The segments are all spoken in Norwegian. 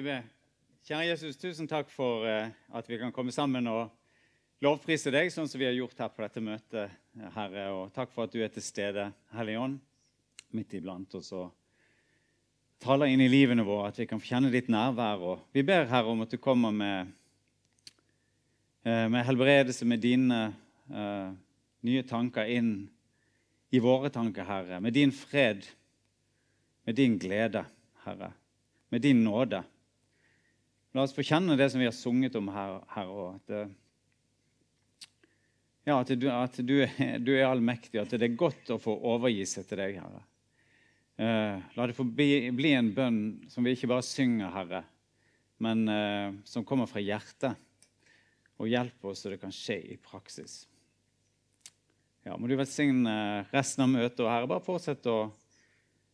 Be? Kjære Jesus, tusen takk for eh, at vi kan komme sammen og lovprise deg, sånn som vi har gjort her på dette møtet, Herre. Og takk for at du er til stede, Hellige Ånd, midt iblant oss og taler inn i livene våre, at vi kan kjenne ditt nærvær. Og vi ber, Herre, om at du kommer med, eh, med helbredelse, med dine uh, nye tanker inn i våre tanker, Herre. Med din fred, med din glede, Herre. Med din nåde. La oss få kjenne det som vi har sunget om her. At, eh, ja, at, du, at du, du, er, allmektig, at det er godt å få overgi seg til deg, Herre. Eh, la det få bli, bli, en bønn som vi ikke bare synger, Herre, men eh, som kommer fra hjertet. Og hjelper oss så det kan skje i praksis. Ja, må du velsigne resten av møtet. Og Herre, bare fortsett å,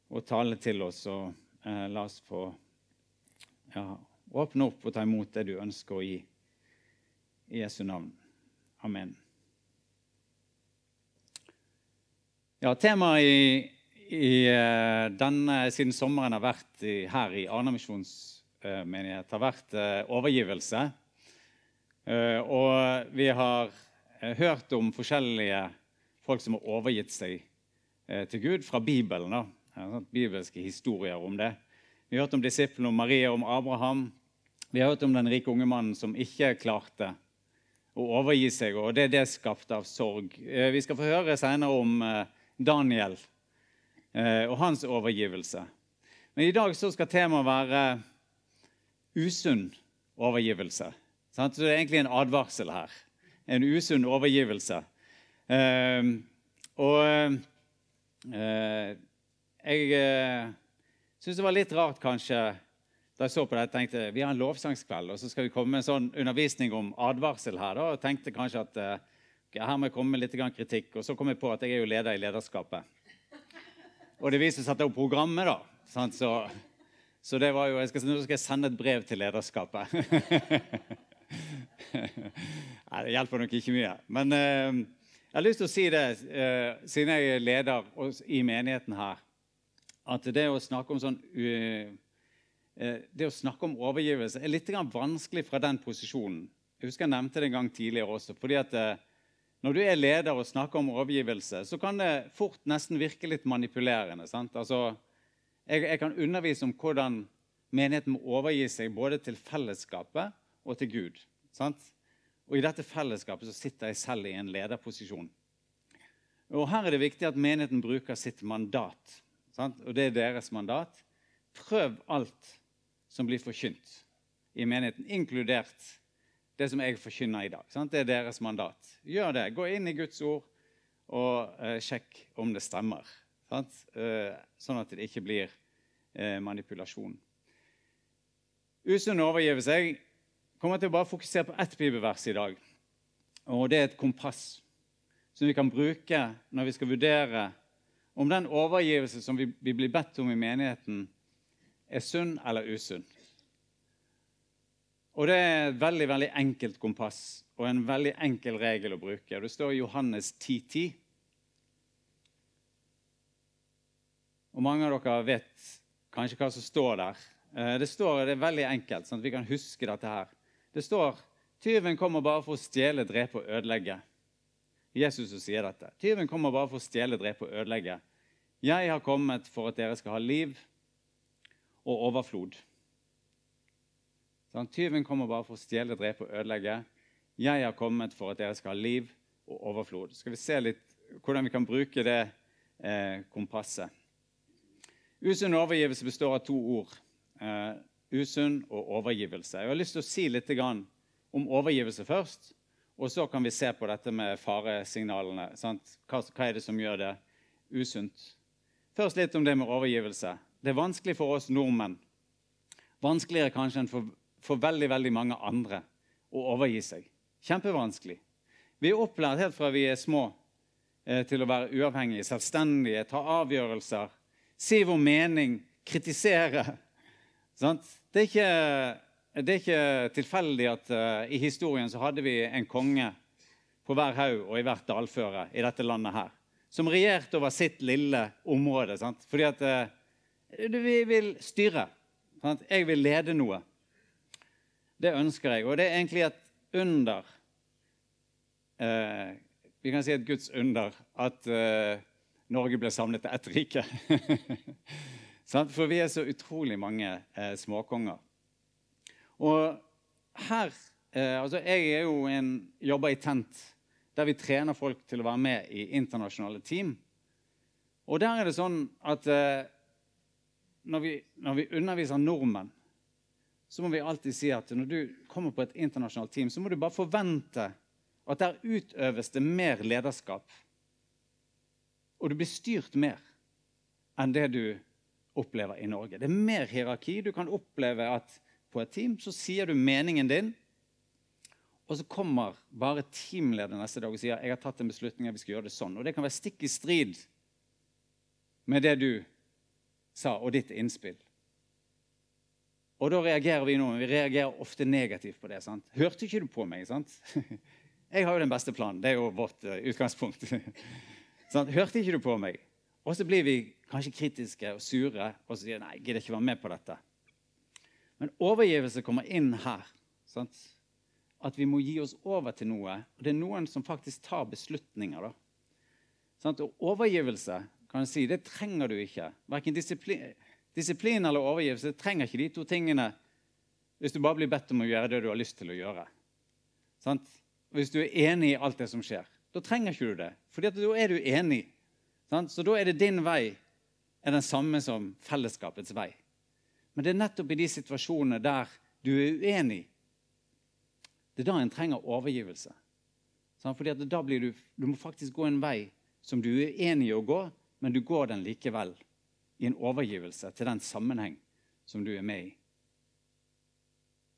å tale til oss, og eh, la oss få ja, åpne opp og ta imot det du ønsker å gi. I Jesu navn. Amen. Ja, Temaet i, i uh, denne siden sommeren har vært i, her i Arna misjonsmenighet, uh, har vært uh, overgivelse. Eh, og vi har hørt om forskjellige folk som har overgitt seg eh, til Gud fra Bibelen. da. Bibelske historier om det. Vi har hørt om disiplene, om Maria, om Abraham. Vi har hørt om den rike unge mannen som ikke klarte å overgi seg, og det er det skapte av sorg. Eh, vi skal få høre senere om eh, Daniel og hans overgivelse. Men i dag skal temaet være usunn overgivelse. Så det er egentlig en advarsel her. En usunn overgivelse. Uh, og jeg syns det var litt rart kanskje da jeg så på det, jeg tenkte vi har en lovsangskveld, og så skal vi komme med en sånn undervisning om advarsel her. da, og tenkte kanskje at okay, her må jeg komme med litt kritikk. Og så kom jeg på at jeg er jo leder i lederskapet. Og det viser seg at det setter jo programmet, da. Sant? Så, så det var jo, jeg skal, nå skal jeg sende et brev til lederskapet. Nei, det hjelper nok ikke mye. Men jeg har lyst til å si det, uh, siden jeg er leder i menigheten her, at det å snakke om sånn uh, det å snakke om overgivelse er litt vanskelig fra den posisjonen. Jeg husker jeg nevnte det en gang tidligere også. fordi at Når du er leder og snakker om overgivelse, så kan det fort nesten virke litt manipulerende. Altså, jeg, jeg, kan undervise om hvordan menigheten må overgi seg både til fellesskapet og til Gud. Sant? Og i dette fellesskapet så sitter jeg selv i en lederposisjon. Og Her er det viktig at menigheten bruker sitt mandat. Sant? Og det er deres mandat. Prøv alt som blir forkynt i menigheten, inkludert det som jeg forkynner i dag. Sant? Det er deres mandat. Gjør det. Gå inn i Guds ord og uh, sjekk om det stemmer. Uh, sånn at det ikke blir uh, manipulasjon. Usunn overgivelse. Jeg kommer til å bare fokusere på ett bibelvers i dag. Og Det er et kompass som vi kan bruke når vi skal vurdere om den overgivelse som vi, vi blir bedt om i menigheten, er sunn eller usunn. Og Det er et veldig veldig enkelt kompass og en veldig enkel regel å bruke. Det står i Johannes 10.10. 10. Og Mange av dere vet kanskje hva som står der. Eh, det står, det er veldig enkelt, sånn at vi kan huske dette her. Det står tyven kommer bare for å stjele, drepe og ødelegge. Jesus sier dette. Tyven kommer bare for å stjele, drepe og ødelegge. Jeg har kommet for at dere skal ha liv og overflod. Sånn, tyven kommer bare for å stjele, drepe og ødelegge. Jeg har kommet for at dere skal ha liv og overflod. Skal vi se litt hvordan vi kan bruke det eh, kompasset. Usunn overgivelse består av to ord. Eh, usunn og overgivelse. Jeg har lyst til å si litt om overgivelse først. Og så kan vi se på dette med faresignalene. Hva, hva, er det som gjør det usunt? Først litt om det med overgivelse. Det er vanskelig for oss nordmenn. Vanskeligere kanskje enn for, for veldig, veldig mange andre å overgi seg. Kjempevanskelig. Vi er opplært helt fra vi er små eh, til å være uavhengige, selvstendige, ta avgjørelser, si vår mening, kritisere. Det er ikke, det er ikke tilfeldig at uh, i historien så hadde vi en konge på hver haug og i hvert dalføre i dette landet her, som regjerte over sitt lille område. Sant? Fordi at uh, vi vil styre. Sant? Jeg vil lede noe. Det ønsker jeg. Og det er egentlig et under eh, Vi kan si et Guds under at eh, Norge ble samlet til ett rike. For vi er så utrolig mange eh, småkonger. Og her eh, Altså, jeg er jo en, jobber i Tent, der vi trener folk til å være med i internasjonale team. Og der er det sånn at eh, når, vi, når vi underviser nordmenn så må vi alltid si at når du kommer på et internasjonalt team, så må du bare forvente at der utøves det mer lederskap. Og du blir styrt mer enn det du opplever i Norge. Det er mer hierarki. Du kan oppleve at på et team så sier du meningen din, og så kommer bare teamlederen neste dag og sier jeg har tatt en beslutning, vi skal gjøre det sånn. Og det kan være stikk i strid med det du sa, og ditt innspill. Og da reagerer vi nå, men vi reagerer ofte negativt på det. sant? Hørte ikke du på meg? sant? Jeg har jo den beste planen. Det er jo vårt uh, utgangspunkt. sånn, Hørte ikke du på meg? Og så blir vi kanskje kritiske og sure og så sier nei, jeg gidder ikke være med på dette. Men overgivelse kommer inn her. Sant? At vi må gi oss over til noe. Og det er noen som faktisk tar beslutninger. da. Sant? Og overgivelse kan jeg si, det trenger du ikke. Verken disiplin Disiplin eller overgivelse trenger ikke de to tingene hvis du bare blir bedt om å gjøre det du har lyst til å gjøre. Sant? Hvis du er enig i alt det som skjer. Da trenger ikke du det, for da er du enig. Sant? Så da er det din vei er den samme som fellesskapets vei. Men det er nettopp i de situasjonene der du er uenig, det er da en trenger overgivelse. Fordi da blir du, du må faktisk gå en vei som du er uenig i å gå, men du går den likevel i en overgivelse til den sammenheng som du er med i.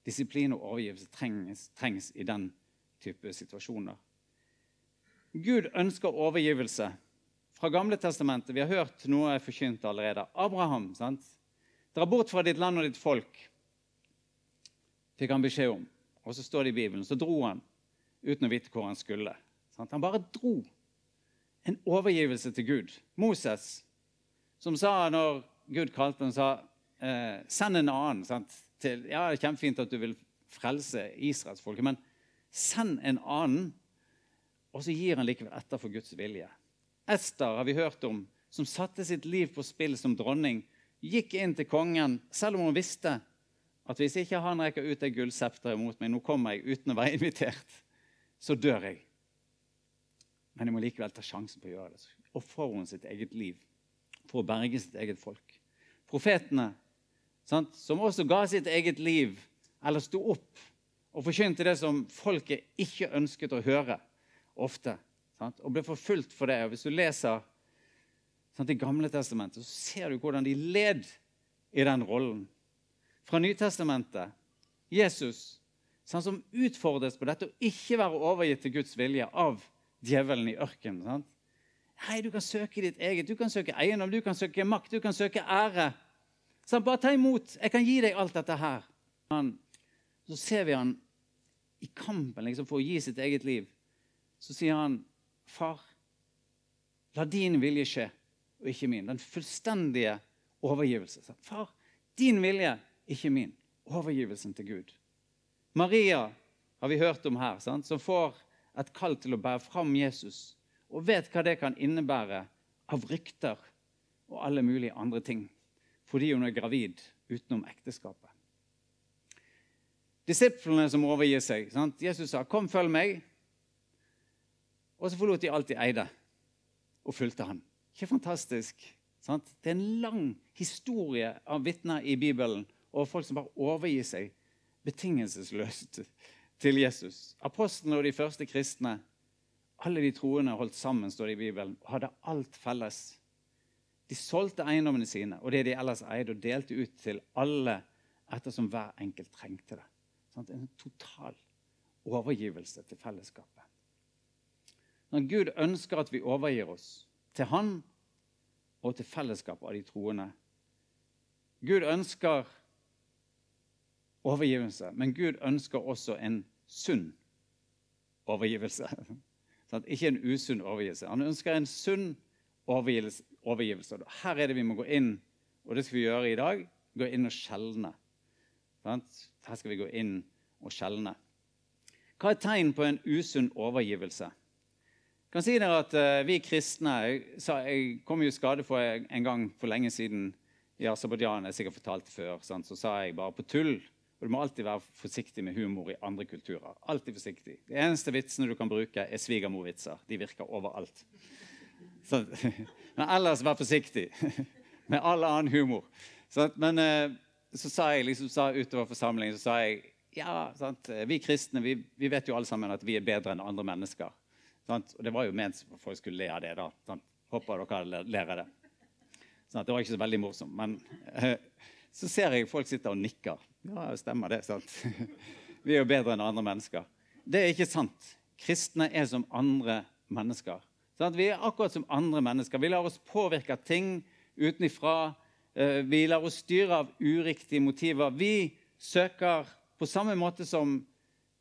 Disiplin og overgivelse trengs, trengs i den type situasjoner. Gud ønsker overgivelse. Fra Gamle testamentet, Vi har hørt noe forkynt allerede. Abraham. sant? Dra bort fra ditt land og ditt folk, fikk han beskjed om. Og så står det i Bibelen. Så dro han uten å vite hvor han skulle. Sant? Han bare dro. En overgivelse til Gud. Moses som sa når Gud kalte ham, sa eh, send en annen. Til, ja, det er kjempefint at du vil frelse israelsfolket, men send en annen. Og så gir han likevel etter for Guds vilje. Ester har vi hørt om, som satte sitt liv på spill som dronning. Gikk inn til kongen, selv om hun visste at hvis ikke han rekker ut det gullsepteret mot meg, nå kommer jeg uten å være invitert, så dør jeg. Men jeg må likevel ta sjansen på å gjøre det. Ofrer hun sitt eget liv for å berge sitt eget folk. Profetene, sant, som også ga sitt eget liv, eller sto opp og forkynte det som folket ikke ønsket å høre ofte, sant, og ble forfulgt for det. Og hvis du leser sant, Det gamle testamentet, så ser du hvordan de led i den rollen. Fra Nytestamentet Jesus sant, som utfordres på dette å ikke være overgitt til Guds vilje av djevelen i ørkenen. Hei, du kan søke ditt eget. Du kan søke eiendom, du kan søke makt, du kan søke ære. Så bare ta imot. Jeg kan gi deg alt dette her. så ser vi han i kampen liksom, for å gi sitt eget liv. Så sier han, 'Far, la din vilje skje, og ikke min.' Den fullstendige overgivelse. Så, 'Far, din vilje, ikke min.' Overgivelsen til Gud. Maria har vi hørt om her, sant? som får et kall til å bære fram Jesus og vet hva det kan innebære av rykter og alle mulige andre ting fordi hun er gravid utenom ekteskapet. Disiplene som overgir seg. Sant? Jesus sa, 'Kom, følg meg.' Og så forlot de alt de eide, og fulgte han. Ikke fantastisk? Sant? Det er en lang historie av vitner i Bibelen og folk som bare overgir seg betingelsesløst til Jesus. Apostlene og de første kristne alle de troende holdt sammen, står det i Bibelen, og hadde alt felles. De solgte eiendommene sine og det de ellers eide, og delte ut til alle ettersom hver enkelt trengte det. Sånn, en total overgivelse til fellesskapet. Når Gud ønsker at vi overgir oss til Han og til fellesskapet av de troende Gud ønsker overgivelse, men Gud ønsker også en sunn overgivelse. Sånn, ikke en usunn overgivelse. Han ønsker en sunn overgivelse. Her er det vi må gå inn, og det skal vi gjøre i dag. gå inn og skjelne. Her skal vi gå inn og skjelne. Hva er tegn på en usunn overgivelse? Jeg kan si dere at uh, Vi kristne jeg, kom jo skade for en gang for lenge siden i Aserbajdsjan. Jeg sikkert fortalt før, sant? Så sa jeg bare på tull. Og Du må alltid være forsiktig med humor i andre kulturer. Alltid forsiktig. De eneste vitsene du kan bruke, er svigermorvitser. De virker overalt. Så, men ellers vær forsiktig med all annen humor. Så, men uh, så sa jeg liksom, sa utover forsamlingen så sa jeg, ja, sant? vi kristne vi, vi vet jo alle sammen at vi er bedre enn andre mennesker. Sant? Og det var jo ment at folk skulle le av det. da. Sant? Håper dere ler av det. Sånn det var ikke så veldig morsomt. Men eh, så ser jeg folk sitter og nikker. Ja, stemmer det. sant? Vi er jo bedre enn andre mennesker. Det er ikke sant. Kristne er som andre mennesker. Sant? Vi er akkurat som andre mennesker. Vi lar oss påvirke av ting utenfra. Eh, vi lar oss styre av uriktige motiver. Vi søker på samme måte som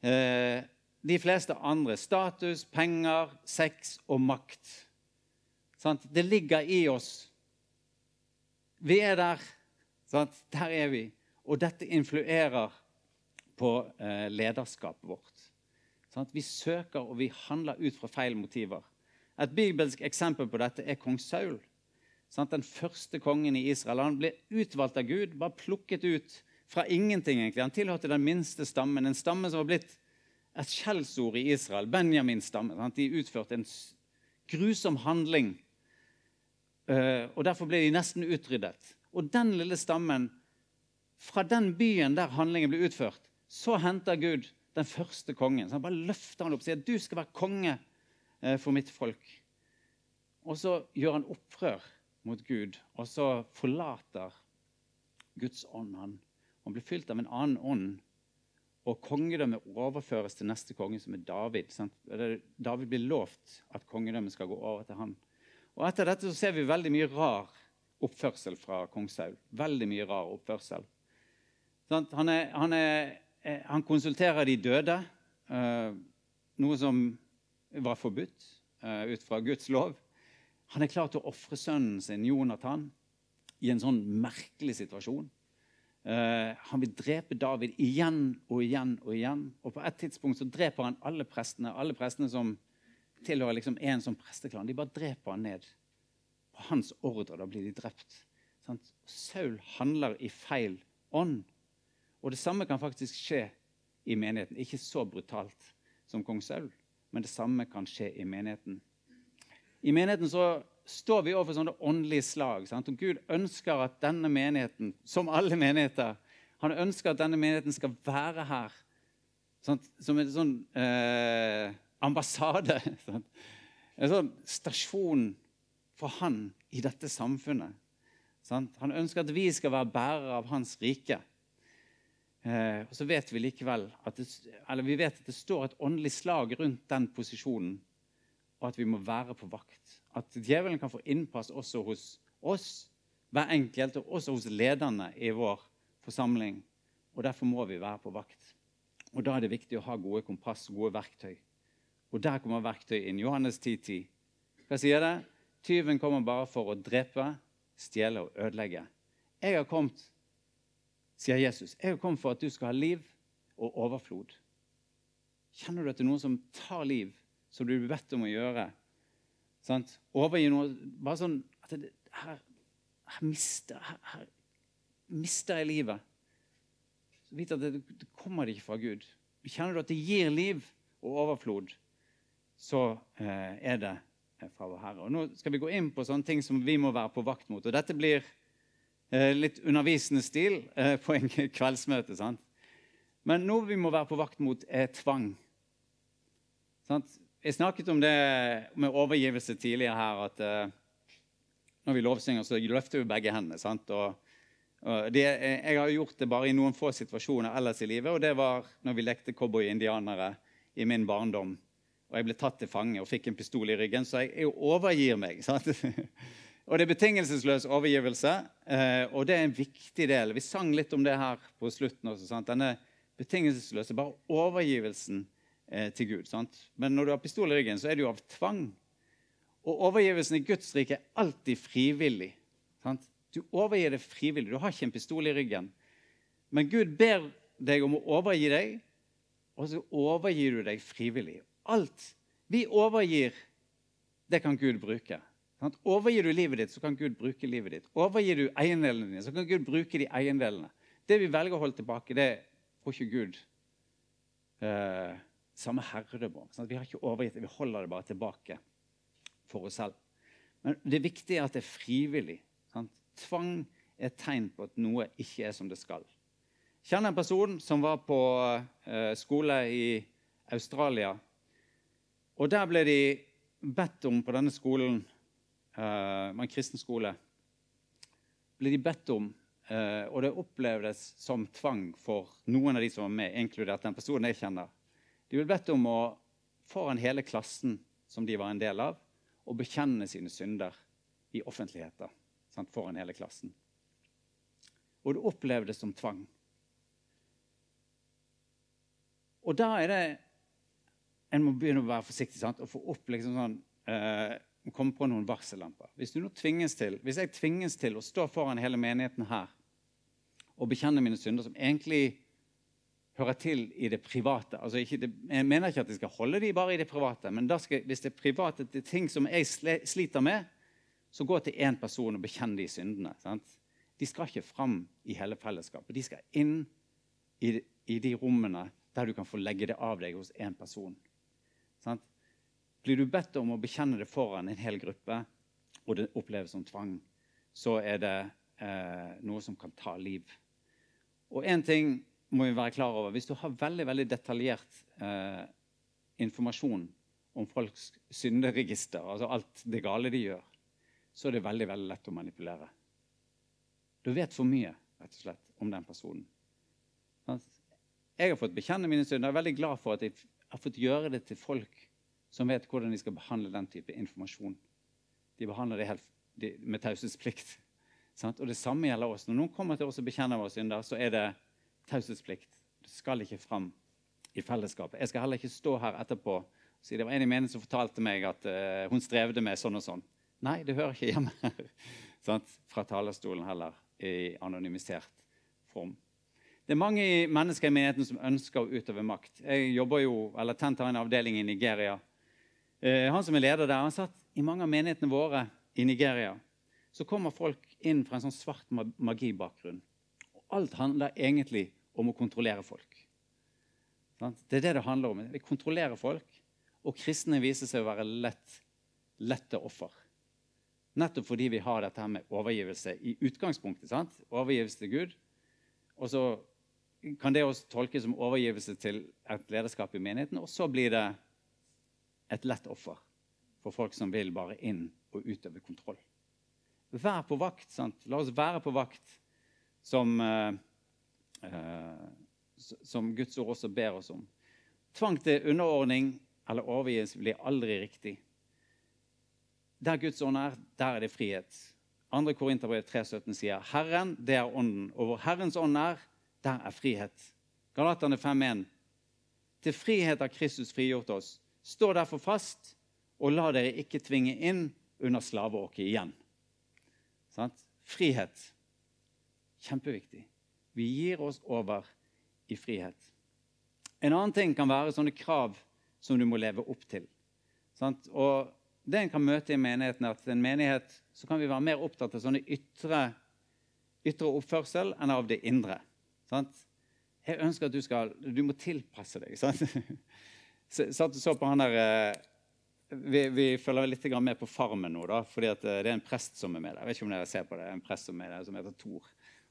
eh, de fleste andre. Status, penger, sex og makt. Det ligger i oss. Vi er der. Der er vi. Og dette influerer på eh, lederskapet vårt. Vi søker og vi handler ut fra feil motiver. Et bibelsk eksempel på dette er kong Saul. Den første kongen i Israel. Han ble utvalgt av Gud, bare plukket ut fra ingenting. egentlig. Han tilhørte den minste stammen, en stamme som var blitt et skjellsord i Israel. Benjamins stamme. De utførte en grusom handling. Eh, og Derfor ble de nesten utryddet. Og den lille stammen, fra den byen der handlingen ble utført, så henter Gud den første kongen. Så han bare løfter han opp og sier du skal være konge eh, for mitt folk. Og så gjør han opprør mot Gud, og så forlater Guds ånd han. Han blir fylt av en annen ånd og kongedømmet overføres til neste konge, som er David. Sant? David blir lovt at kongedømmet skal gå over til han. Og Etter dette så ser vi veldig mye rar oppførsel fra kong Saul. Veldig mye rar oppførsel. Han, er, han, er, eh, han, konsulterer de døde, uh, noe som var forbudt uh, ut fra Guds lov. Han er klar til å ofre sønnen sin, Jonathan, i en sånn merkelig situasjon. Han vil drepe David igjen og igjen og igjen. Og på et tidspunkt så dreper han alle prestene alle prestene som tilhører liksom en sånn presteklan. De bare dreper han ned. På hans ordre da blir de drept. Sant? Saul handler i feil ånd. Og det samme kan faktisk skje i menigheten. Ikke så brutalt som kong Saul, men det samme kan skje i menigheten. I menigheten så står vi overfor sånne åndelige slag. Sant? Og Gud ønsker at denne menigheten, som alle menigheter, han ønsker at denne menigheten skal være her sant? som en sånn eh, ambassade. Sant? En sånn stasjon for han i dette samfunnet. Sant? Han ønsker at vi skal være bærere av hans rike. Eh, og så vet vi likevel at det, eller vi vet at det står et åndelig slag rundt den posisjonen, og at vi må være på vakt at djevelen kan få innpass også hos oss, hver enkelt, og også hos lederne i vår forsamling. Og Derfor må vi være på vakt. Og Da er det viktig å ha gode kompass, gode verktøy. Og der kommer verktøy inn. Johannes 10,10. 10. Hva sier det? Tyven kommer bare for å drepe, stjele og ødelegge. Jeg har kommet, sier Jesus, jeg har kommet for at du skal ha liv og overflod. Kjenner du at det er noen som tar liv, som du blir bedt om å gjøre, Sant? Overgi noe Bare sånn at det, her, her, mister, her, her, mister jeg livet. Så vit at det, det kommer ikke fra Gud. Kjenner du at det gir liv og overflod, så eh, er det fra vår Herre. Og Nå skal vi gå inn på sånne ting som vi må være på vakt mot. Og Dette blir eh, litt undervisende stil eh, på en kveldsmøte. sant? Men noe vi må være på vakt mot, er tvang. Sant? Jeg snakket om det med overgivelse tidligere her. at eh, Når vi lovsynger, så løfter vi begge hendene. sant? Og, og det, jeg har gjort det bare i noen få situasjoner ellers i livet. Og det var når vi lekte cowboy-indianere i min barndom. Og jeg ble tatt til fange og fikk en pistol i ryggen. Så jeg, jeg overgir meg. sant? Og det er betingelsesløs overgivelse, eh, og det er en viktig del. Vi sang litt om det her på slutten også. Sant? Denne betingelsesløse bare overgivelsen eh, til Gud. Sant? Men når du har pistol i ryggen, så er det jo av tvang. Og overgivelsen i Guds rike er alltid frivillig. Sant? Du overgir det frivillig. Du har ikke en pistol i ryggen. Men Gud ber deg om å overgi deg, og så overgir du deg frivillig. Alt vi overgir, det kan Gud bruke. Overgir du livet ditt, så kan Gud bruke livet ditt. Overgir du eiendelene dine, så kan Gud bruke de eiendelene. Det vi velger å holde tilbake, det får ikke Gud eh, samme herredømme om. Vi har ikke overgitt det, vi holder det bare tilbake for oss selv. Men det viktige er at det er frivillig. Sant? Tvang er et tegn på at noe ikke er som det skal. Jeg kjenner en person som var på eh, skole i Australia. Og der ble de bedt om på denne skolen, uh, en kristen skole ble de bedt om, Uh, og det opplevdes som tvang for noen av de som var med, inkludert den personen jeg kjenner. De ble bedt om å foran hele klassen som de var en del av, å bekjenne sine synder i offentligheten sant, foran hele klassen. Og det opplevdes som tvang. Og da er det En må begynne å være forsiktig sant? og få opp liksom sånn eh, komme på noen varsellamper. Hvis, du nå tvinges til, hvis jeg tvinges til å stå foran hele menigheten her og bekjenne mine synder, som egentlig hører til i det private altså det, Jeg mener ikke at jeg skal holde de bare i det private, men skal, hvis det er private det er ting som jeg sliter med, så gå til én person og bekjenn de syndene. Sant? De skal ikke fram i hele fellesskapet. De skal inn i, i de rommene der du kan få legge det av deg hos én person. Sant? Blir du bedt om å bekjenne det foran en hel gruppe, og det oppleves som tvang, så er det eh, noe som kan ta liv. Og én ting må vi være klar over. Hvis du har veldig veldig detaljert eh, informasjon om folks synderegister, altså alt det gale de gjør, så er det veldig veldig lett å manipulere. Du vet for mye rett og slett, om den personen. Jeg har fått bekjenne mine synder. Jeg er veldig glad for at jeg har fått gjøre det til folk som vet hvordan de skal behandle den type informasjon. De behandler det helt, de, med taushetsplikt. Og det samme gjelder oss. Når noen kommer til oss og bekjenner våre synder, så er det taushetsplikt. Det skal ikke fram i fellesskapet. Jeg skal heller ikke stå her etterpå og si det var en i menigheten som fortalte meg at uh, hun strevde med sånn og sånn. Nei, det hører ikke hjemme her. Fra talerstolen heller, i anonymisert form. Det er mange mennesker i menigheten som ønsker å utøve makt. Jeg jobber jo, eller Tent har en avdeling i Nigeria. Eh, han som er leder der, han satt i mange av menighetene våre i Nigeria så kommer folk inn fra en sånn svart magibakgrunn. alt handler egentlig om å kontrollere folk. Det er det det handler om. Vi kontrollerer folk, og kristne viser seg å være lett, lette offer. Nettopp fordi vi har dette her med overgivelse i utgangspunktet. sant? Overgivelse til Gud. Og så kan det også tolkes som overgivelse til et lederskap i menigheten. Og så blir det et lett offer for folk som vil bare inn og utøve kontroll. Vær på vakt. sant? La oss være på vakt, som, eh, eh som Guds ord også ber oss om. Tvang til underordning eller overgivelse blir aldri riktig. Der Guds ånd er, der er det frihet. 2. Korinterbrev 3,17 sier Herren, det er ånden. Og hvor Herrens ånd er, der er frihet. Galaterne 5,1. Til frihet har Kristus frigjort oss. Stå derfor fast, og la dere ikke tvinge inn under slaveåket igjen. Sant? Frihet. Kjempeviktig. Vi gir oss over i frihet. En annen ting kan være sånne krav som du må leve opp til. Sant? Og det en kan møte i menigheten, er at en menighet så kan vi være mer opptatt av sånne ytre, ytre oppførsel enn av det indre. Sant? Jeg ønsker at du skal Du må tilpasse deg. Sant? Så, så, så på han der eh, vi, vi, følger litt med på Farmen nå, da, fordi eh, det er en prest som er med der. Jeg vet ikke om dere ser på det, en prest som er der, som heter Thor.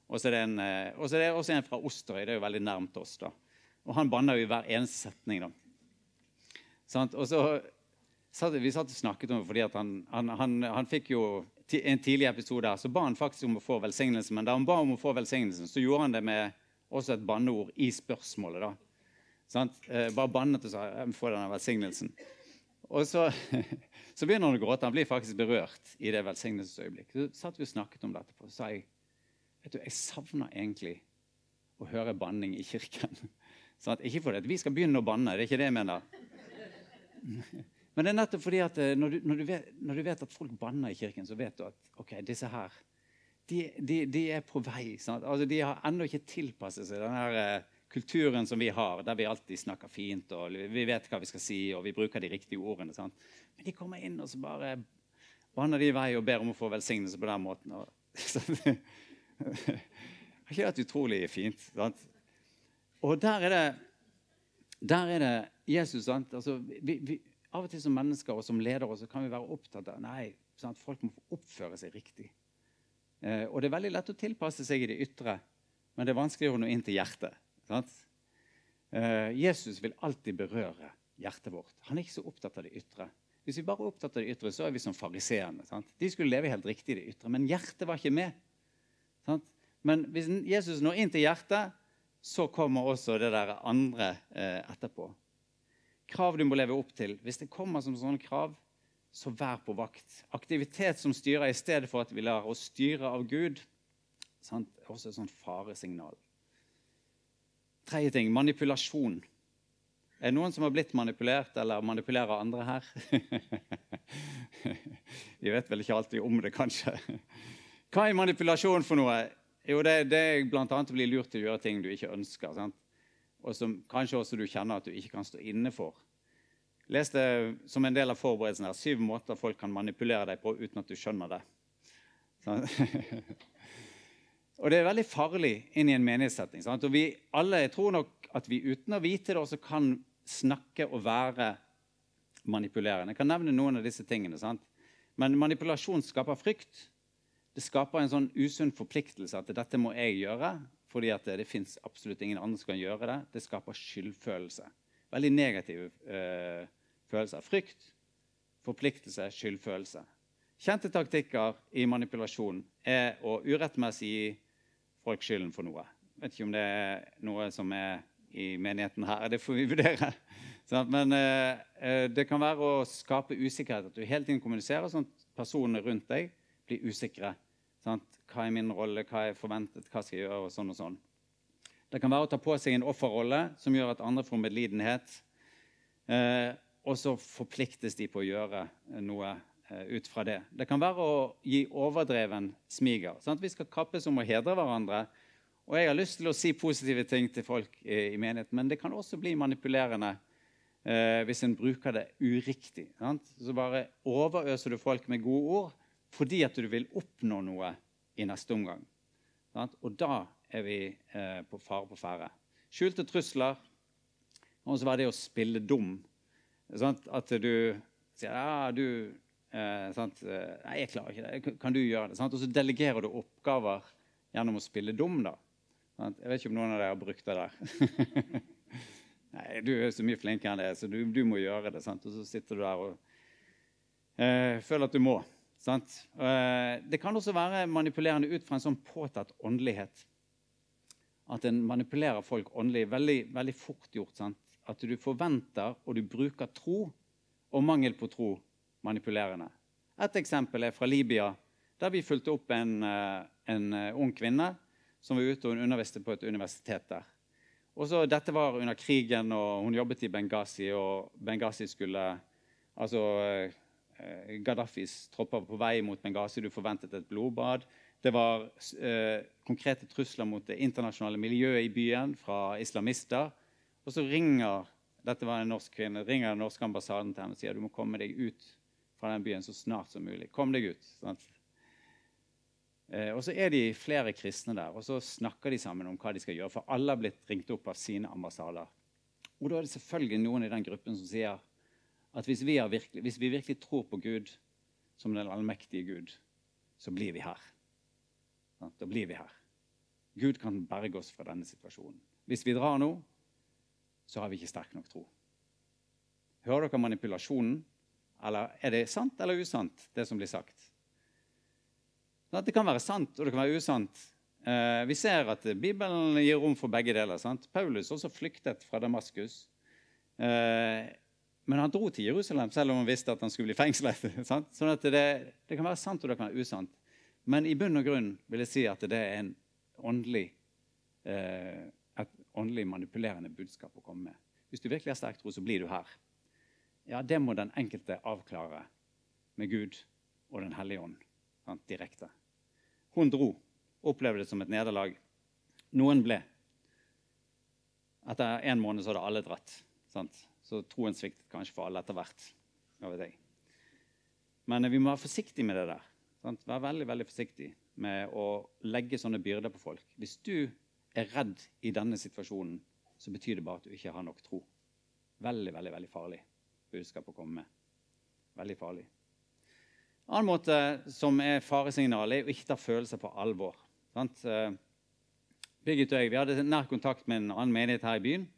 Og så er, eh, er det også en fra Osterøy. Det er jo veldig nærmt oss. da. Og han banner jo i hver eneste setning. da. Sant? Og så vi satt og snakket om det fordi han, han, han, han, fikk jo en tidlig episode her, så ba han faktisk om å få velsignelsen. Men da han ba om å få velsignelsen, så gjorde han det med også et banneord i spørsmålet. da. Sånn? Eh, bare bannet og sa jeg få denne velsignelsen. Og så, så, begynner han å gråte. Han blir faktisk berørt i det velsignelsesøyeblikket. Så satt vi og snakket om dette, og sa jeg vet du, jeg savner egentlig å høre banning i kirken. Sånn ikke fordi vi skal begynne å banne, det er ikke det jeg mener. Men det er nettopp fordi at eh, når du, når, du vet, når du, vet, at folk banner i kirken, så vet du at ok, disse her de, de, de er på vei. Altså, de har ennå ikke tilpasset seg den her, uh, kulturen som vi har, der vi alltid snakker fint og vi vet hva vi skal si og vi bruker de riktige ordene. Sant? Men de kommer inn og så bare vanner de i vei og ber om å få velsignelse på den måten. Og, det er ikke det utrolig fint? Sant? Og der er det, der er det Jesus. Altså, vi, vi, av og til som mennesker og som ledere så kan vi være opptatt av nei, sant? folk må oppføre seg riktig. Eh, og det er veldig lett å tilpasse seg i det ytre, men det er vanskeligere å nå inn til hjertet. Uh, Jesus vil alltid berøre hjertet vårt. Han er ikke så opptatt av det ytre. Hvis vi bare er opptatt av det ytre, så er vi som fariseerne. De skulle leve helt riktig i det ytre, men hjertet var ikke med. Sant? Men hvis Jesus når inn til hjertet, så kommer også det der andre eh, etterpå. Krav du må leve opp til. Hvis det kommer som sånne krav, så vær på vakt. Aktivitet som styrer i stedet for at vi lar oss styre av Gud, sant? også et sånt faresignal. Tredje ting manipulasjon. Er det noen som har blitt manipulert eller manipulerer andre her? Vi vet vel ikke alltid om det, kanskje. Hva er manipulasjon for noe? Jo, det, det er bl.a. å bli lurt til å gjøre ting du ikke ønsker. Sant? Og som kanskje også du kjenner at du ikke kan stå inne for. Les det som en del av forberedelsen her. Syv måter folk kan manipulere deg på uten at du skjønner det. Og det er veldig farlig inn i en menighetssetting. Sant? Og vi alle, Jeg tror nok at vi uten å vite det også kan snakke og være manipulerende. Jeg kan nevne noen av disse tingene. Sant? Men manipulasjon skaper frykt. Det skaper en sånn usunn forpliktelse at dette må jeg gjøre. Fordi det, det fins absolutt ingen andre som kan gjøre det. Det skaper skyldfølelse. Veldig negative øh, av Frykt, forpliktelse, skyldfølelse. Kjente taktikker i manipulasjon er å urettmessig gi folk skylden for noe. Vet ikke om det er noe som er i menigheten her. Det får vi vurdere. Men eh, det kan være å skape usikkerhet. At du hele tiden kommuniserer sånn at personene rundt deg blir usikre. Hva er min rolle, hva er forventet, hva skal jeg gjøre? og sånn og sånn. Det kan være å ta på seg en offerrolle som gjør at andre får medlidenhet. Eh, og så forpliktes de på å gjøre noe Eh, ut fra det. Det kan være å gi overdreven smiger. Sant? Vi skal kappes om å hedre hverandre. Og jeg har lyst til å si positive ting til folk i, i menigheten, men det kan også bli manipulerende eh, hvis en bruker det uriktig. Sant? Så bare overøser du folk med gode ord fordi at du vil oppnå noe i neste omgang. Sant? Og da er vi eh, på fare på ferde. Skjulte trusler. Og så var det å spille dum. Sant? At du sier ja, du Eh, sant? Nei, jeg klarer ikke det. Kan du gjøre det? Sant? Og så delegerer du oppgaver gjennom å spille dum. da. Sant? Jeg vet ikke om noen av dere har brukt det der. nei, du er så mye flinkere enn det, så du, du må gjøre det. Sant? Og så sitter du der og eh, føler at du må. Eh, det kan også være manipulerende ut fra en sånn påtatt åndelighet. At en manipulerer folk åndelig. Veldig, veldig fort gjort. Sant? At du forventer og du bruker tro og mangel på tro manipulerende. Et eksempel er fra Libya, der vi fulgte opp en, eh, en eh, ung kvinne som var ute og underviste på et universitet der. Og så, Dette var under krigen, og hun jobbet i Benghazi. og Benghazi skulle, altså eh, Gaddafis tropper på vei mot Benghazi. Du forventet et blodbad. Det var eh, konkrete trusler mot det internasjonale miljøet i byen fra islamister. Og så ringer dette var en norsk kvinne, ringer den norske ambassaden til henne og sier du må komme deg ut fra den byen så snart som mulig. Kom deg ut. Sant? og så er de flere kristne der, og så snakker de sammen om hva de skal gjøre. For alle har blitt ringt opp av sine ambassader. Og da er det selvfølgelig noen i den gruppen som sier at hvis vi, virkelig, hvis vi virkelig tror på Gud som den allmektige Gud, så blir vi her. Da blir vi her. Gud kan berge oss fra denne situasjonen. Hvis vi drar nå, så har vi ikke sterk nok tro. Hører dere manipulasjonen? Eller er det sant eller usant, det som blir sagt? Sånn det kan være sant, og det kan være usant. Eh, vi ser at Bibelen gir rom for begge deler. Sant? Paulus også flyktet fra Damaskus. Eh, men han dro til Jerusalem selv om han visste at han skulle bli fengslet. Sant? Sånn at det, det, kan være sant og det kan være usant. Men i bunn og grunn vil jeg si at det er en åndelig, eh, åndelig manipulerende budskap å komme med. Hvis du virkelig har sterk tro, så blir du her ja, det må den enkelte avklare med Gud og Den hellige ånd sant, direkte. Hun dro. Opplevde det som et nederlag. Noen ble. Etter en måned så hadde alle dratt. Sant? Så troen sviktet kanskje for alle etter hvert. Vet jeg. Men vi må være forsiktige med det der. Sant? Være veldig veldig forsiktig med å legge sånne byrder på folk. Hvis du er redd i denne situasjonen, så betyr det bare at du ikke har nok tro. Veldig, veldig, veldig farlig budskap å komme med. Veldig farlig. En annen måte som er faresignal, er å ikke ta følelser på alvor. Sant? Eh, Birgit og jeg vi hadde nær kontakt med en annen menighet her i byen.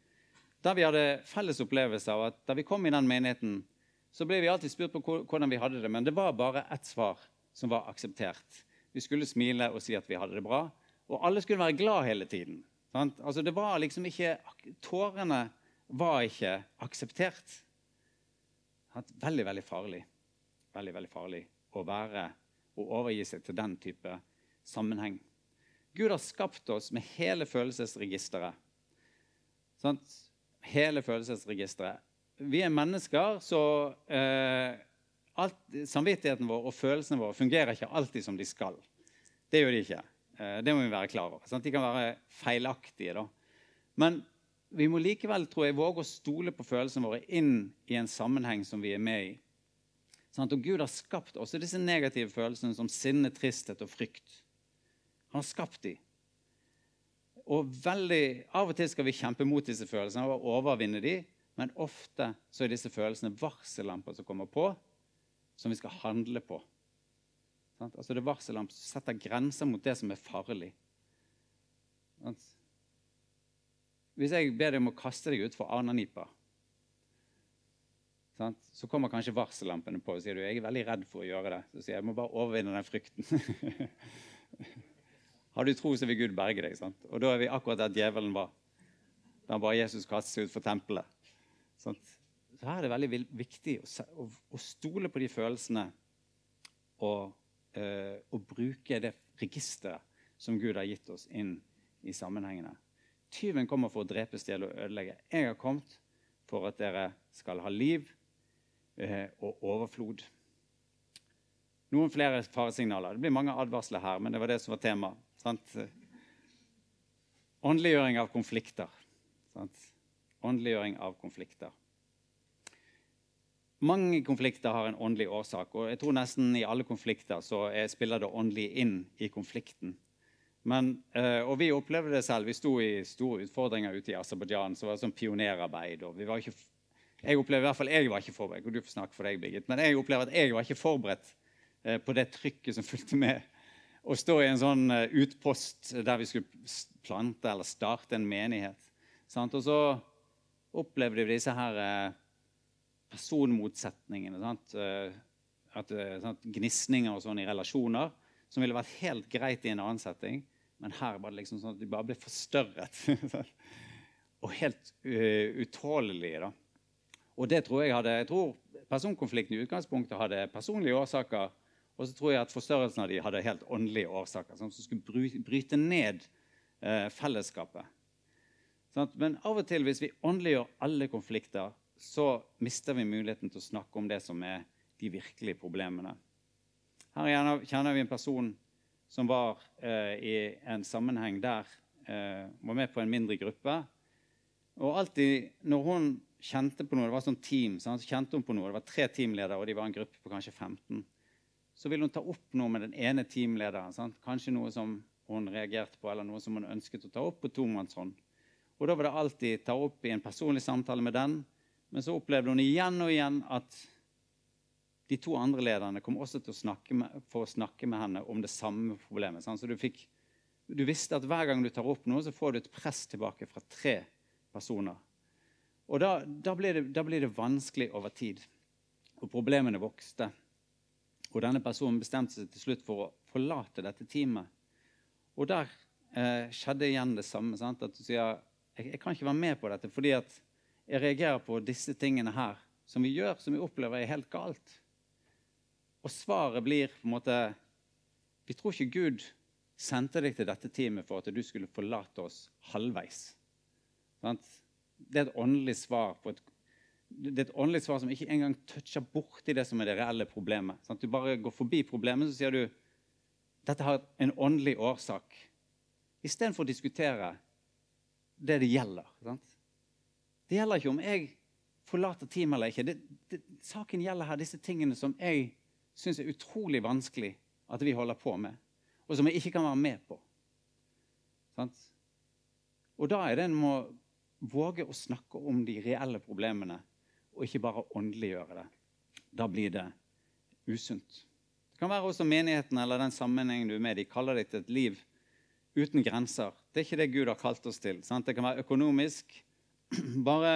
Der vi hadde felles opplevelse av at da vi kom i den menigheten, så ble vi alltid spurt på hvordan vi hadde det, men det var bare ett svar som var akseptert. Vi skulle smile og si at vi hadde det bra, og alle skulle være glad hele tiden. Altså det var liksom ikke, Tårene var ikke akseptert. Veldig, veldig farlig. Veldig, veldig farlig å være og overgi seg til den type sammenheng. Gud har skapt oss med hele følelsesregisteret. Sant? Hele følelsesregisteret. Vi er mennesker, så eh, alt, samvittigheten vår og følelsene våre fungerer ikke alltid som de skal. Det gjør de ikke. Eh, det må vi være klar over. Sant? De kan være feilaktige. Da. Men vi må likevel tror jeg, våge å stole på følelsene våre inn i en sammenheng som vi er med i. Sant? Og Gud har skapt også disse negative følelsene som sinne, tristhet og frykt. Han har skapt dem. Og veldig, Av og til skal vi kjempe mot disse følelsene og overvinne dem, men ofte så er disse følelsene varsellamper som kommer på, som vi skal handle på. Altså Det er varsellamper som setter grenser mot det som er farlig. Hvis jeg ber deg om å kaste deg utfor Arnanipa, så kommer kanskje varsellampene på. og sier du, jeg er veldig redd for å gjøre det. Så sier jeg jeg må bare overvinne den frykten. Har du tro, så vil Gud berge deg. Sant? Og da er vi akkurat der djevelen var. Da bare Jesus kastet seg utfor tempelet. Sant? Så her er det veldig viktig å stole på de følelsene og, uh, og bruke det registeret som Gud har gitt oss inn i sammenhengene. Tyven kommer for å drepe, stjele og ødelegge. Jeg har kommet for at dere skal ha liv uh, og overflod. Noen flere faresignaler. Det blir mange advarsler her, men det var det som var temaet. Åndeliggjøring av konflikter. Sant? Åndeliggjøring av konflikter. Mange konflikter har en åndelig årsak, og jeg tror nesten i alle konflikter så spiller det åndelig inn i konflikten. Men, eh, og vi opplevde det selv. Vi sto i store utfordringer ute i Aserbajdsjan. Så var sånn pionerarbeid. og vi var ikke, Jeg opplever i hvert fall jeg var ikke forberedt. og du får snakke for deg, Birgit, Men jeg opplever at jeg var ikke forberedt eh, på det trykket som fulgte med å stå i en sånn eh, utpost der vi skulle plante eller starte en menighet. Sant? Og så opplevde vi disse her personmotsetningene. Sant? Eh, at, sant? Gnisninger og sånn i relasjoner som ville vært helt greit i en annen setting. Men her var det liksom sånn at de bare ble forstørret. og helt uh, utålelige. da. Og det tror jeg hadde, jeg tror personkonflikten i utgangspunktet hadde personlige årsaker og så tror jeg at forstørrelsen av de hadde helt åndelige årsaker, som skulle bryte ned eh, fellesskapet. Sånn, men av og til, hvis vi åndeliggjør alle konflikter, så mister vi muligheten til å snakke om det som er de virkelige problemene. Her kjenner vi en person som var eh, i en sammenheng der eh, var med på en mindre gruppe. Og alltid når hun kjente på noe, det var sånn team, så kjente hun på noe, det var tre teamledere, og de var en gruppe på kanskje 15 så ville hun ta opp noe med den ene teamlederen. Sant? Kanskje noe som hun reagerte på, eller noe som hun ønsket å ta opp på tomannshånd. Og Da var det alltid ta opp i en personlig samtale med den. Men så opplevde hun igjen og igjen at de to andre lederne kom også til å med, for å snakke med henne om det samme problemet. Sant? Så du, fikk, du visste at hver gang du tar opp noe, så får du et press tilbake fra tre personer. Og da, da, blir det, da blir det vanskelig over tid. Og problemene vokste. Og denne personen bestemte seg til slutt for å forlate dette teamet. Og der eh, skjedde igjen det samme. Sant? At du sier jeg, jeg kan ikke være med på dette fordi at jeg reagerer på disse tingene her som vi gjør, som vi opplever er helt galt. Og svaret blir på en måte Vi tror ikke Gud sendte deg til dette teamet for at du skulle forlate oss halvveis. Det er et åndelig svar på et det er et åndelig svar som ikke engang toucher borti det som er det reelle problemet. Sant? Du bare går forbi problemet, så sier du dette har en åndelig årsak, istedenfor å diskutere det det gjelder. Sant? Det gjelder ikke om jeg forlater teamet eller ikke. Det, det, saken gjelder her disse tingene som jeg syns er utrolig vanskelig at vi holder på med, og som jeg ikke kan være med på. Sant? Og da er det en må våge å snakke om de reelle problemene, og ikke bare åndeliggjøre det. Da blir det usunt. Det kan være også menigheten eller den sammenhengen du er med. De kaller det et liv uten grenser. Det er ikke det Gud har kalt oss til. Sant? Det kan være økonomisk. Bare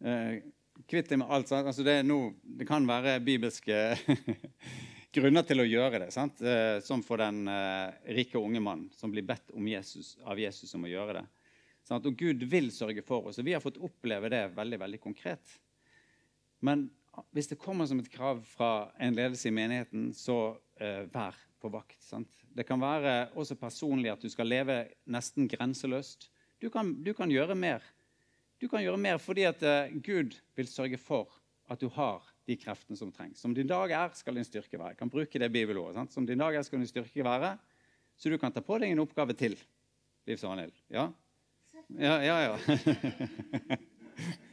eh, kvitt deg med alt. Altså det, noe, det, kan være bibelske grunner til å gjøre det. Sant? Eh, som for den eh, rike unge mann som blir bedt Jesus, av Jesus om å gjøre det. Sant? Og Gud vil sørge for oss. og Vi har fått oppleve det veldig, veldig konkret. Men hvis det kommer som et krav fra en ledelse i menigheten, så eh, vær på vakt. Sant? Det kan være også personlig at du skal leve nesten grenseløst. Du kan, du kan gjøre mer. Du kan gjøre mer fordi at eh, Gud vil sørge for at du har de kreftene som trengs. Som din dag er, skal din styrke være. Jeg kan bruke det bibelordet. Sant? Som din dag er, skal din styrke være. Så du kan ta på deg en oppgave til. Liv Svanhild. Ja? Ja, ja, ja.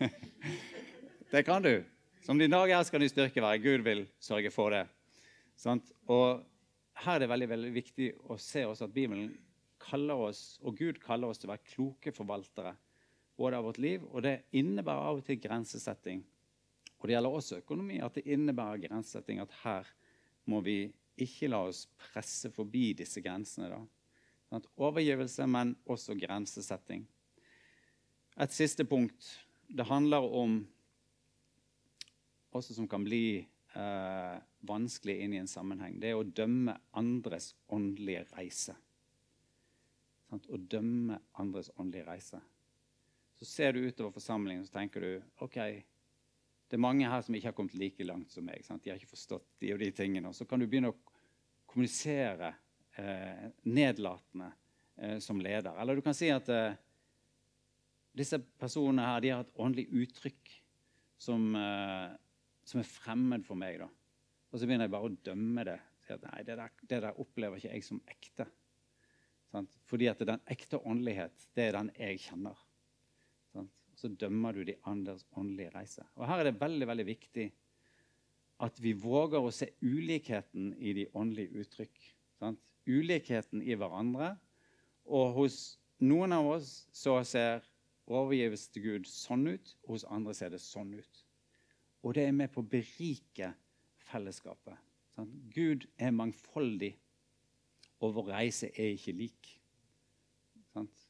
det kan du. Som din dag er, skal din styrke være. Gud vil sørge for det. Sant? Og her er det veldig, veldig viktig å se også at Bibelen kaller oss, og Gud kaller oss til å være kloke forvaltere både av vårt liv, og det innebærer av og til grensesetting. Og det gjelder også økonomi, at det innebærer grensesetting. At her må vi ikke la oss presse forbi disse grensene. da. Sånn overgivelse, men også grensesetting. Et siste punkt. Det handler om også som kan bli eh, vanskelig inn i en sammenheng. Det er å dømme andres åndelige reise. Sånn, å dømme andres åndelige reise. Så ser du utover forsamlingen så tenker du, ok, det er mange her som ikke har kommet like langt som meg. Sant? De har ikke forstått de og de tingene. Og så kan du begynne å kommunisere eh, nedlatende eh, som leder. Eller du kan si at eh, disse personene her de har et åndelig uttrykk som, eh, som, er fremmed for meg. da. Og så begynner jeg bare å dømme det. Si at nei, det der, det der opplever ikke jeg som ekte. Sant? Fordi at den ekte åndelighet, det er den jeg kjenner så dømmer du de andres åndelige reise. Og Her er det veldig veldig viktig at vi våger å se ulikheten i de åndelige uttrykk. Sant? Ulikheten i hverandre. Og hos noen av oss så ser overgivelse til Gud sånn ut, og hos andre ser det sånn ut. Og det er med på å berike fellesskapet. Sant? Gud er mangfoldig, og vår reise er ikke lik. Sant?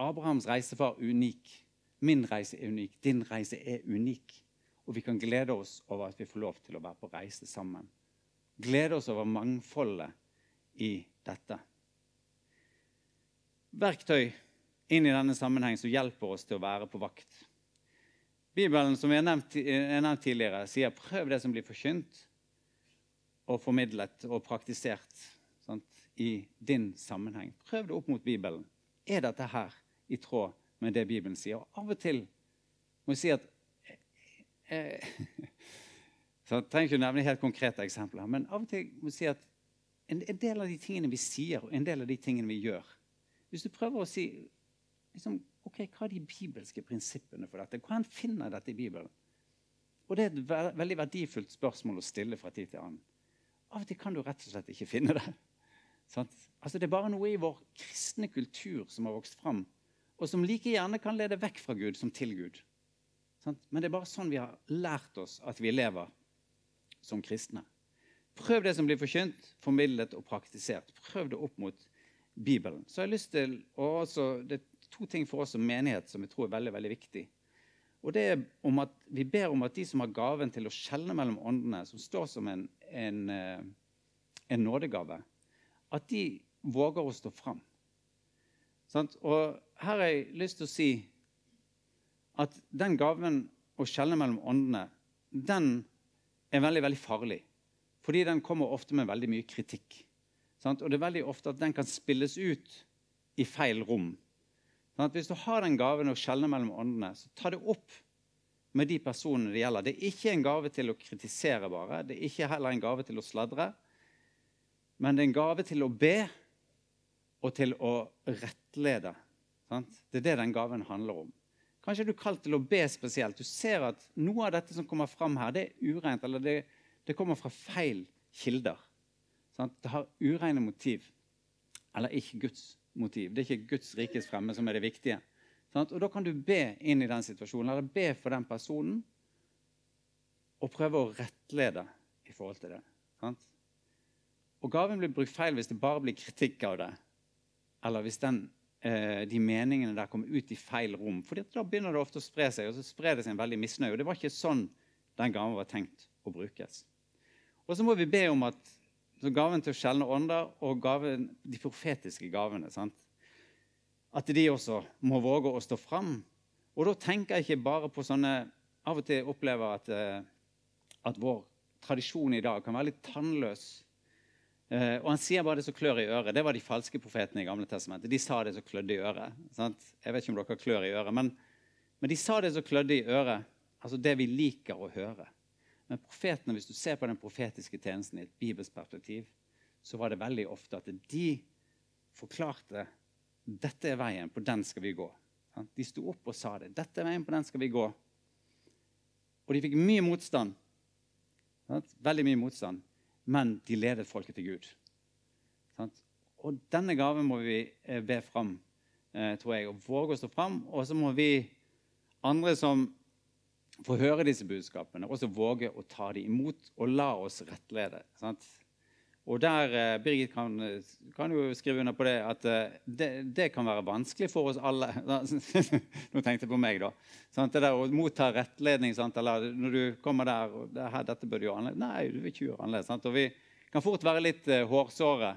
Abrahams reise var unik. Min reise er unik, din reise er unik. Og vi kan glede oss over at vi får lov til å være på reise sammen. Glede oss over mangfoldet i dette. Verktøy inn i denne sammenheng som hjelper oss til å være på vakt. Bibelen som jeg har nevnt, nevnt tidligere, sier 'prøv det som blir forkynt og formidlet og praktisert' i din sammenheng. Prøv det opp mot Bibelen. Er dette her i tråd med det Bibelen sier. Og av og til må jeg si at eh, så Jeg trenger ikke å nevne helt konkrete eksempler, men av og til må jeg si at en, en, del av de tingene vi sier, og en del av de tingene vi gjør Hvis du prøver å si liksom, ok, hva er de bibelske prinsippene for dette, hvordan finner dette i Bibelen? Og Det er et ve veldig verdifullt spørsmål å stille fra tid til annen. Av og til kan du rett og slett ikke finne det. Altså, det er bare noe i vår kristne kultur som har vokst fram, og som like gjerne kan lede vekk fra Gud som til Gud. Men det er bare sånn vi har lært oss at vi lever som kristne. Prøv det som blir forkynt, formidlet og praktisert. Prøv det opp mot Bibelen. Så jeg har lyst til, og også, Det er to ting for oss som menighet som jeg tror er veldig veldig viktig. Og det er om at Vi ber om at de som har gaven til å skjelne mellom åndene, som står som en, en, eh, en nådegave, at de våger å stå fram. Og her har jeg lyst til å si at den gaven å skjelne mellom åndene, den er veldig, veldig farlig. Fordi den kommer ofte med veldig mye kritikk. Og det er veldig ofte at den kan spilles ut i feil rom. Hvis du har den gaven å skjelne mellom åndene, så ta det opp med de personene det gjelder. Det er ikke en gave til å kritisere bare. Det er ikke heller en gave til å sladre. Men det er en gave til å be og til å rettlede. Sant? Det er det den gaven handler om. Kanskje er du kalt til å be spesielt. Du ser at noe av dette som kommer fram her, det er ureint, eller det, det kommer fra feil kilder. Sant? Det har ureine motiv, eller ikke Guds motiv. Det er ikke Guds rikes fremme som er det viktige. Sant? Og Da kan du be inn i den situasjonen, eller be for den personen, og prøve å rettlede i forhold til det. Sant? Og gaven blir brukt feil hvis det bare blir kritikk av det, eller hvis den, eh, de meningene der kommer ut i feil rom. For da begynner det ofte å spre seg, og så sprer det seg en veldig misnøye. Og det var ikke sånn den gaven var tenkt å brukes. Og så må vi be om at gaven til å skjelne ånder og gaven, de profetiske gavene sant? At de også må våge å stå fram. Og da tenker jeg ikke bare på sånne Av og til opplever at, eh, at vår tradisjon i dag kan være litt tannløs og han sier bare det som klør i øret. Det var de falske profetene i Gamle testamentet. De sa det som klødde i øret. Sant? Jeg vet ikke om dere klør i øret, men, men de sa det som klødde i øret. Altså det vi liker å høre. Men profetene, hvis du ser på den profetiske tjenesten i et bibelsk perspektiv, så var det veldig ofte at de forklarte dette er veien, på den skal vi gå. De sto opp og sa det. Dette er veien, på den skal vi gå. Og de fikk mye motstand. Veldig mye motstand men de ledet folket til Gud. Og denne gaven må vi eh, be fram, eh, tror jeg, og våge å stå fram. Og så må vi andre som får høre disse budskapene, også våge å ta dem imot og la oss rettlede. Sant? Og der, eh, Birgit kan, kan, jo skrive under på det at eh, det, det, kan være vanskelig for oss alle. Nå tenkte jeg på meg, da. Sant? Det der Å motta rettledning sant? eller når du kommer der og det her, 'Dette bør du gjøre annerledes.' Nei, du vil ikke gjøre annerledes. Sant? Og vi kan fort være litt uh, hårsåre.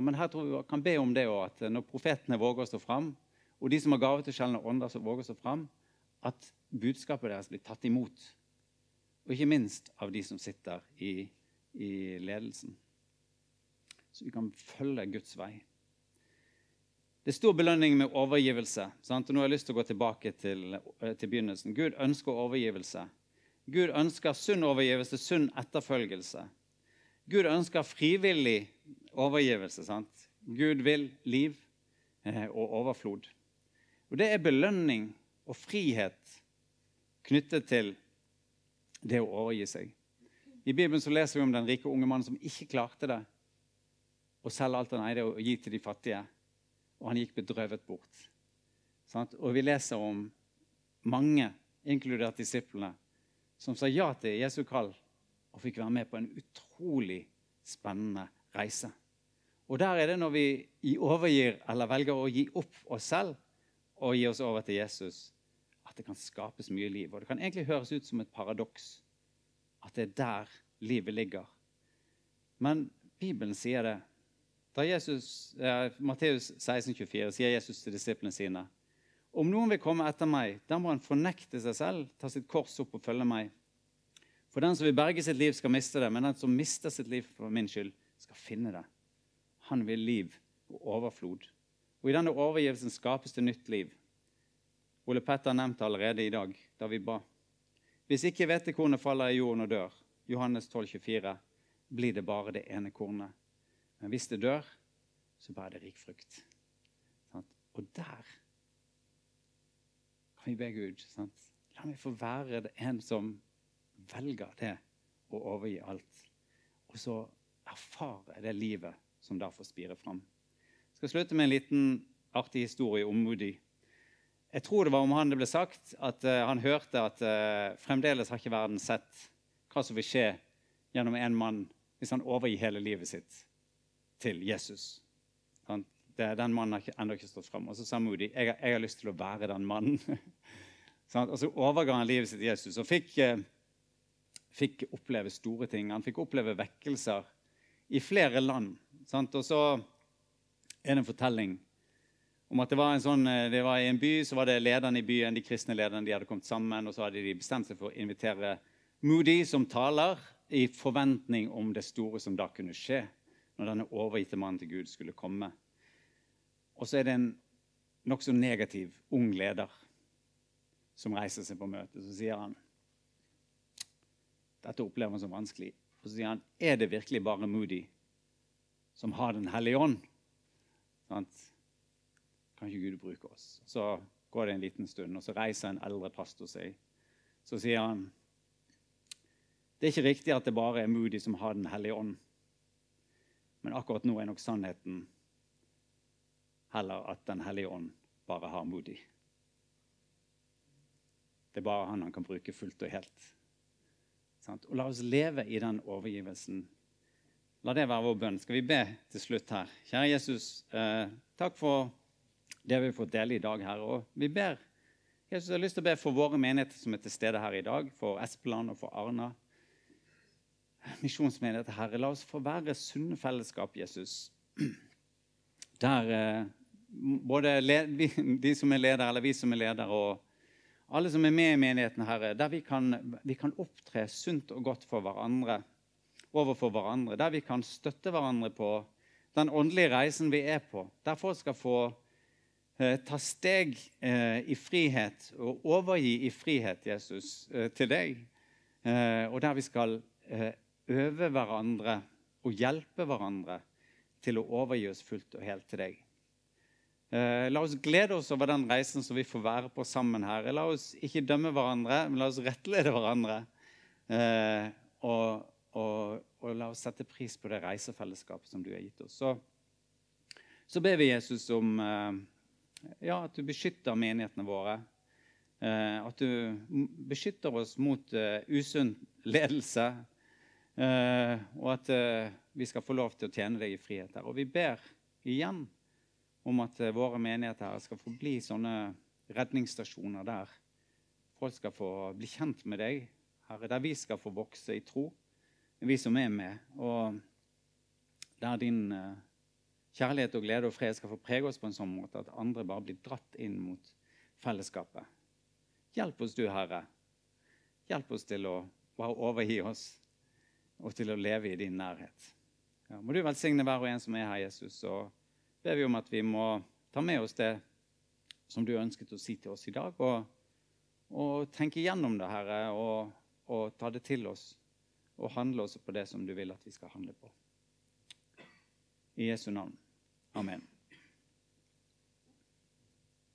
Men her tror vi kan be om det òg, at når profetene våger å stå fram, og de som har gave til sjelden ånder, som våger å stå fram, at budskapet deres blir tatt imot. Og ikke minst av de som sitter i, i ledelsen vi kan følge Guds vei. Det er stor belønning med overgivelse. Sant? Og nå har jeg lyst til å gå tilbake til, eh, til begynnelsen. Gud ønsker overgivelse. Gud ønsker sunn overgivelse, sunn etterfølgelse. Gud ønsker frivillig overgivelse. Sant? Gud vil liv eh, og overflod. Og Det er belønning og frihet knyttet til det å overgi seg. I Bibelen så leser vi om den rike unge mannen som ikke klarte det og selge alt han eide, og gi til de fattige. Og han gikk bedrøvet bort. Og vi leser om mange, inkludert disiplene, som sa ja til Jesu kall og fikk være med på en utrolig spennende reise. Og der er det når vi overgir eller velger å gi opp oss selv og gi oss over til Jesus, at det kan skapes mye liv. Og Det kan egentlig høres ut som et paradoks at det er der livet ligger. Men Bibelen sier det da Jesus, eh, Matteus 16,24 sier Jesus til disiplene sine om noen vil komme etter meg, da må han fornekte seg selv, ta sitt kors opp og følge meg. For den som vil berge sitt liv, skal miste det, men den som mister sitt liv for min skyld, skal finne det. Han vil liv og overflod. Og i denne overgivelsen skapes det nytt liv. Ole Petter nevnte allerede i dag, da vi ba. Hvis ikke hvetekornet faller i jorden og dør, Johannes 12, 24, blir det bare det ene kornet. Men hvis det dør, så bærer det rik frukt. Og der kan vi be Gud sant? La meg få være en som velger det å overgi alt. Og så erfare det livet som da får spire fram. Jeg skal slutte med en liten artig historie om Moody. Jeg tror det var om han det ble sagt at uh, han hørte at uh, fremdeles har ikke verden sett hva som vil skje gjennom en mann hvis han overgir hele livet sitt til Jesus. Den mannen har ennå ikke stått fram. Og så sa Moody jeg, jeg har lyst til å være den mannen. og så overga han livet sitt til Jesus og fikk, eh, fikk, oppleve store ting. Han fikk oppleve vekkelser i flere land. Og så er det en fortelling om at det var, sånn, eh, det var i en by, så var det lederne i byen, de kristne lederne de hadde kommet sammen, og så hadde de bestemt seg for å invitere Moody som taler, i forventning om det store som da kunne skje når denne overgitte mannen til Gud skulle komme. Og så er det en nokså negativ ung leder som reiser seg på møtet. Så sier han dette opplever han som vanskelig. Og så sier han er det virkelig bare Moody som har Den hellige ånd. Sant? Kan ikke Gud bruke oss? Så går det en liten stund, og så reiser en eldre pastor seg. Så sier han det er ikke riktig at det bare er Moody som har Den hellige ånd. Men akkurat nå er nok sannheten heller at Den hellige ånd bare har Moody. Det er bare han han kan bruke fullt og helt. Og La oss leve i den overgivelsen. La det være vår bønn. Skal vi be til slutt her? Kjære Jesus, eh, takk for det vi har fått dele i dag her. Og vi ber Jesus jeg har lyst til å be for våre menigheter som er til stede her i dag, for Espeland og for Arna. Misjonsmenigheter, Herre, la oss få være sunne fellesskap, Jesus. Der eh, både de som er ledere, eller vi som er ledere, og alle som er med i menigheten, Herre, der vi kan, vi kan opptre sunt og godt for hverandre, overfor hverandre. Der vi kan støtte hverandre på den åndelige reisen vi er på. Der folk skal få Eh, ta steg eh, i frihet og overgi i frihet, Jesus, eh, til deg. og der vi skal øve hverandre og hjelpe hverandre til å overgi oss fullt og helt til deg. La oss glede oss over den reisen som vi får være på sammen her. La oss ikke dømme hverandre, men la oss rettlede hverandre. Og, og, og la oss sette pris på det reisefellesskapet som du har gitt oss. Så, så ber vi Jesus om ja, at du beskytter menighetene våre. Eh, at du beskytter oss mot usunn ledelse. Eh, og at uh, vi skal få lov til å tjene deg i frihet her. Og vi ber igjen om at uh, våre menigheter her skal få bli sånne redningsstasjoner der folk skal få bli kjent med deg, Herre, der vi skal få vokse i tro, vi som er med. Og der din kjærlighet og glede og fred skal få prege oss på en sånn måte at andre bare blir dratt inn mot fellesskapet. Hjelp oss, du Herre. Hjelp oss til å bare overgi oss og til å leve i din nærhet. Ja, må du velsigne hver og en som er her, Jesus. Så ber vi om at vi må ta med oss det som du ønsket å si til oss i dag, og, og tenke gjennom det, Herre, og, og ta det til oss og handle også på det som du vil at vi skal handle på. I Jesu navn. Amen.